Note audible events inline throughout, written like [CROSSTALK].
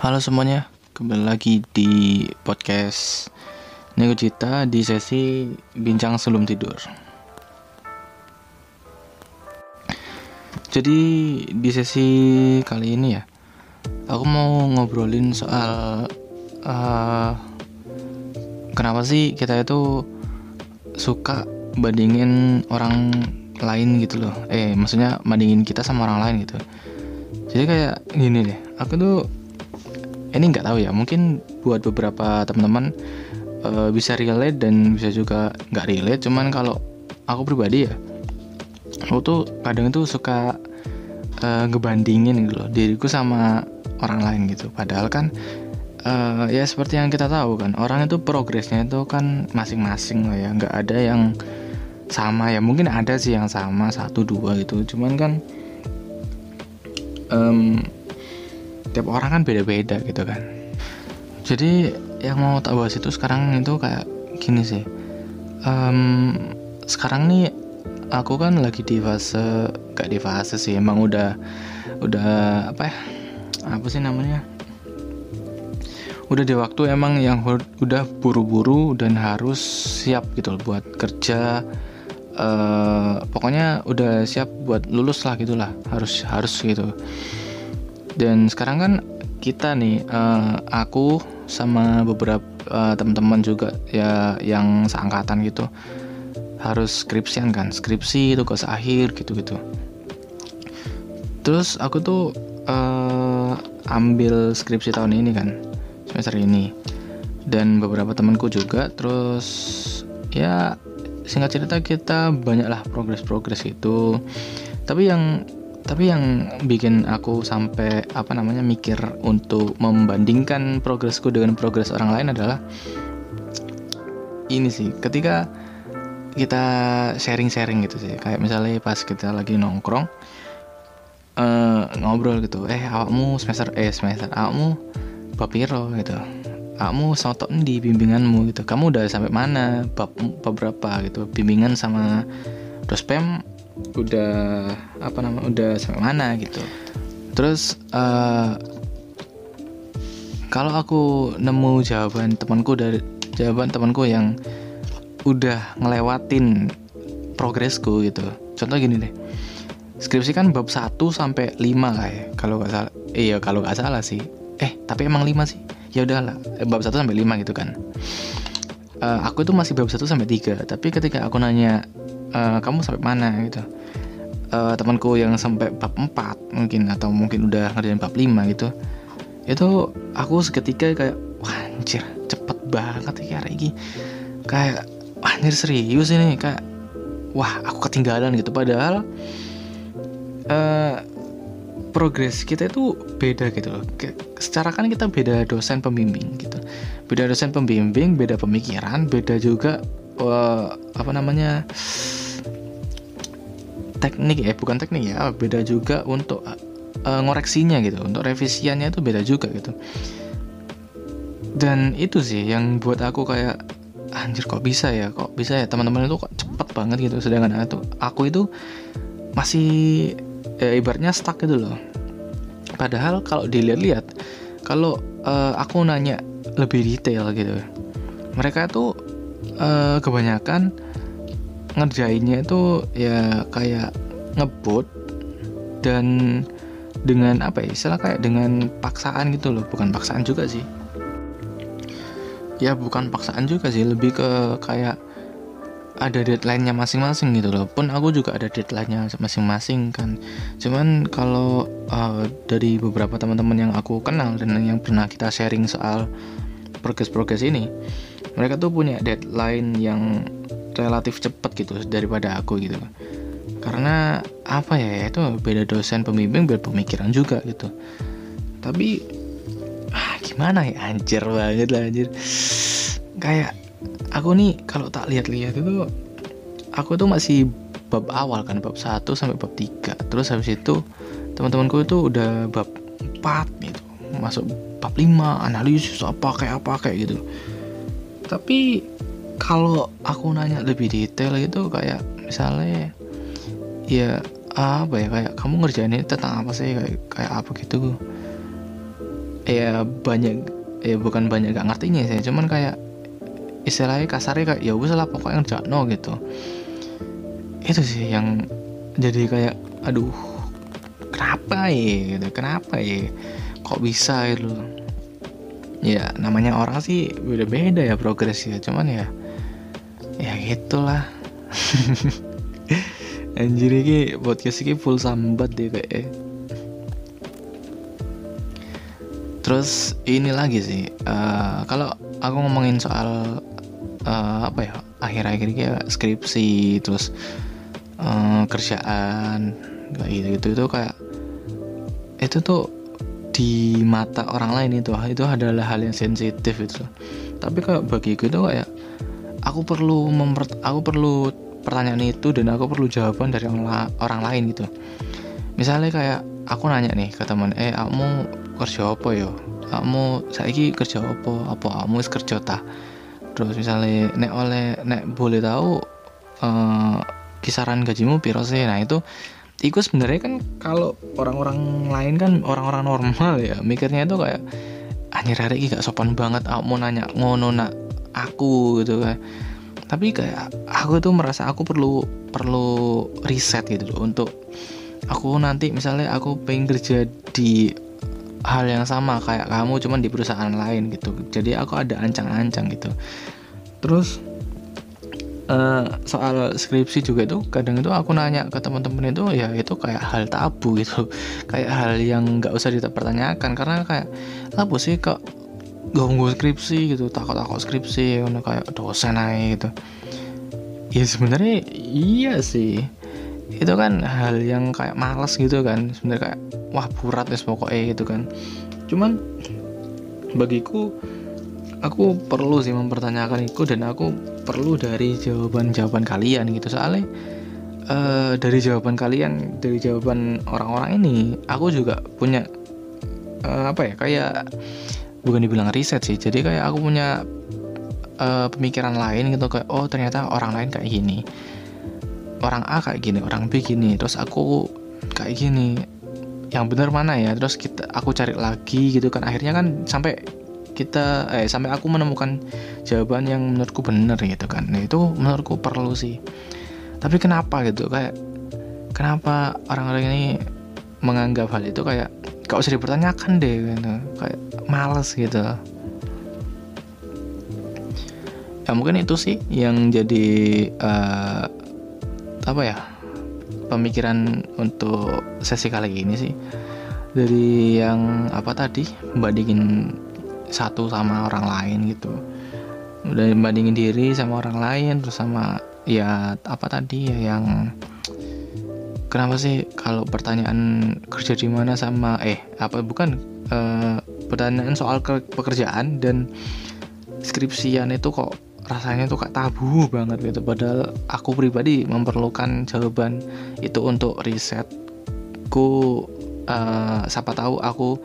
Halo semuanya, kembali lagi di podcast Nego Cita di sesi bincang sebelum tidur. Jadi di sesi kali ini ya, aku mau ngobrolin soal uh, kenapa sih kita itu suka bandingin orang lain gitu loh. Eh, maksudnya bandingin kita sama orang lain gitu. Jadi kayak gini deh, aku tuh ini nggak tahu ya mungkin buat beberapa teman-teman uh, bisa relate dan bisa juga nggak relate. Cuman kalau aku pribadi ya aku tuh kadang itu suka uh, ngebandingin gitu loh diriku sama orang lain gitu. Padahal kan uh, ya seperti yang kita tahu kan orang itu progresnya itu kan masing-masing lah ya. Nggak ada yang sama ya. Mungkin ada sih yang sama satu dua gitu. Cuman kan um, tiap orang kan beda-beda gitu kan. Jadi yang mau tak bahas itu sekarang itu kayak gini sih. Um, sekarang nih aku kan lagi di fase gak di fase sih emang udah udah apa ya apa sih namanya? Udah di waktu emang yang udah buru-buru dan harus siap gitu loh buat kerja uh, pokoknya udah siap buat lulus lah gitulah harus harus gitu dan sekarang kan kita nih uh, aku sama beberapa uh, teman-teman juga ya yang seangkatan gitu harus skripsian kan. Skripsi tugas akhir gitu-gitu. Terus aku tuh uh, ambil skripsi tahun ini kan semester ini. Dan beberapa temanku juga terus ya singkat cerita kita banyaklah progres-progres itu tapi yang tapi yang bikin aku sampai apa namanya mikir untuk membandingkan progresku dengan progres orang lain adalah ini sih. Ketika kita sharing-sharing gitu sih. Kayak misalnya pas kita lagi nongkrong uh, ngobrol gitu. Eh awakmu semester eh semester awakmu papiro gitu. Awakmu sotok di bimbinganmu? Gitu. Kamu udah sampai mana bab, bab berapa? Gitu. Bimbingan sama dospem udah apa nama udah sampai mana gitu. Terus uh, kalau aku nemu jawaban temanku dari jawaban temanku yang udah ngelewatin progresku gitu. Contoh gini deh. Skripsi kan bab 1 sampai 5 lah ya kalau nggak salah. Iya kalau nggak salah sih. Eh tapi emang 5 sih? Ya udahlah eh, bab 1 sampai 5 gitu kan uh, aku itu masih bab 1 sampai 3 tapi ketika aku nanya uh, kamu sampai mana? gitu. Uh, temanku yang sampai bab 4 mungkin atau mungkin udah ngerjain bab 5 gitu itu aku seketika kayak wah anjir cepet banget ya ini kayak wah, anjir serius ini? Kayak wah aku ketinggalan gitu. Padahal uh, progres kita itu beda gitu loh. Secara kan kita beda dosen pembimbing gitu. Beda dosen pembimbing, beda pemikiran, beda juga uh, apa namanya teknik ya bukan teknik ya beda juga untuk uh, ngoreksinya gitu untuk revisiannya itu beda juga gitu dan itu sih yang buat aku kayak anjir kok bisa ya kok bisa ya teman-teman itu kok cepet banget gitu sedangkan aku aku itu masih ya, ibaratnya stuck gitu loh padahal kalau dilihat-lihat kalau uh, aku nanya lebih detail gitu mereka tuh uh, kebanyakan ngerjainnya itu ya kayak ngebut dan dengan apa ya istilah kayak dengan paksaan gitu loh bukan paksaan juga sih. Ya bukan paksaan juga sih lebih ke kayak ada deadline-nya masing-masing gitu loh. Pun aku juga ada deadline-nya masing-masing kan. Cuman kalau uh, dari beberapa teman-teman yang aku kenal dan yang pernah kita sharing soal progres-progres ini mereka tuh punya deadline yang relatif cepat gitu daripada aku gitu karena apa ya itu beda dosen pembimbing beda pemikiran juga gitu. Tapi ah, gimana ya? Anjir banget lah anjir. Kayak aku nih kalau tak lihat-lihat itu aku tuh masih bab awal kan bab 1 sampai bab 3 terus habis itu teman-temanku itu udah bab 4 gitu. Masuk bab 5 analisis apa kayak apa kayak gitu. Tapi kalau aku nanya lebih detail itu kayak misalnya ya apa ya kayak kamu ngerjain ini tentang apa sih kayak kayak apa gitu. Ya banyak ya bukan banyak gak ngertinya sih cuman kayak istilahnya kasarnya kayak ya wes lah pokoknya no gitu. Itu sih yang jadi kayak aduh kenapa ya? Gitu kenapa ya? Kok bisa? Gitu. Ya namanya orang sih beda-beda ya progresnya cuman ya ya gitulah. [LAUGHS] Anjir ini podcast ini full sambat deh kayak terus ini lagi sih uh, kalau aku ngomongin soal uh, apa ya akhir-akhir ini kayak skripsi terus uh, kerjaan gitu gitu itu kayak itu tuh di mata orang lain itu itu adalah hal yang sensitif itu tapi kayak bagiku itu kayak aku perlu memper aku perlu pertanyaan itu dan aku perlu jawaban dari orang, la orang lain gitu. Misalnya kayak aku nanya nih ke teman eh kamu kerja apa yo kamu saiki kerja apa? Apa kamu kerja ta terus misalnya nek oleh nek boleh tahu uh, kisaran gajimu piro sih? Nah itu itu sebenarnya kan kalau orang-orang lain kan orang-orang normal ya mikirnya itu kayak anjir hari ini gak sopan banget aku mau nanya ngono nak aku gitu kan. Tapi kayak aku tuh merasa aku perlu perlu riset gitu loh untuk aku nanti misalnya aku pengen kerja di hal yang sama kayak kamu cuman di perusahaan lain gitu. Jadi aku ada ancang-ancang gitu. Terus uh, soal skripsi juga itu kadang itu aku nanya ke teman-teman itu ya itu kayak hal tabu gitu. [LAUGHS] Kayak hal yang nggak usah dipertanyakan. Karena kayak apa sih kok gak skripsi gitu? Takut-takut skripsi kayak dosen aja gitu. Ya sebenarnya iya sih itu kan hal yang kayak males gitu kan. Sebenarnya kayak wah berat ya pokoknya gitu kan. Cuman bagiku aku perlu sih mempertanyakan itu dan aku perlu dari jawaban-jawaban kalian gitu. Soalnya uh, dari jawaban kalian dari jawaban orang-orang ini aku juga punya uh, apa ya kayak bukan dibilang riset sih. Jadi kayak aku punya uh, pemikiran lain gitu kayak oh ternyata orang lain kayak gini orang A kayak gini orang B gini terus aku kayak gini. Yang benar mana ya? Terus kita aku cari lagi gitu kan. Akhirnya kan sampai kita eh sampai aku menemukan jawaban yang menurutku benar gitu kan. Nah itu menurutku perlu sih. Tapi kenapa gitu? Kayak kenapa orang-orang ini menganggap hal itu kayak gak usah dipertanyakan deh gitu. Kayak males gitu. Ya mungkin itu sih yang jadi uh, apa ya pemikiran untuk sesi kali ini sih dari yang apa tadi bandingin satu sama orang lain gitu. Udah bandingin diri sama orang lain terus sama ya apa tadi ya yang kenapa sih kalau pertanyaan kerja di mana sama eh apa bukan eh, pertanyaan soal ke, pekerjaan dan skripsian itu kok rasanya tuh kayak tabu banget gitu. Padahal aku pribadi memerlukan jawaban itu untuk risetku. Uh, siapa tahu aku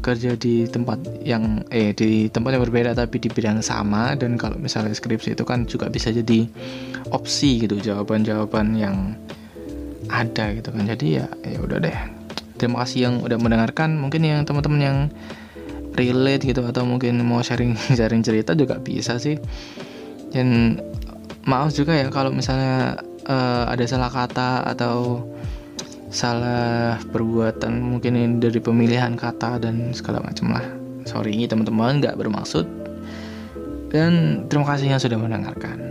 kerja di tempat yang eh di tempat yang berbeda tapi di bidang sama. Dan kalau misalnya skripsi itu kan juga bisa jadi opsi gitu jawaban-jawaban yang ada gitu kan. Jadi ya ya udah deh. Terima kasih yang udah mendengarkan. Mungkin yang teman-teman yang relate gitu atau mungkin mau sharing sharing cerita juga bisa sih dan maaf juga ya kalau misalnya uh, ada salah kata atau salah perbuatan mungkin dari pemilihan kata dan segala macam lah. Sorry ini teman-teman nggak bermaksud. Dan terima kasih yang sudah mendengarkan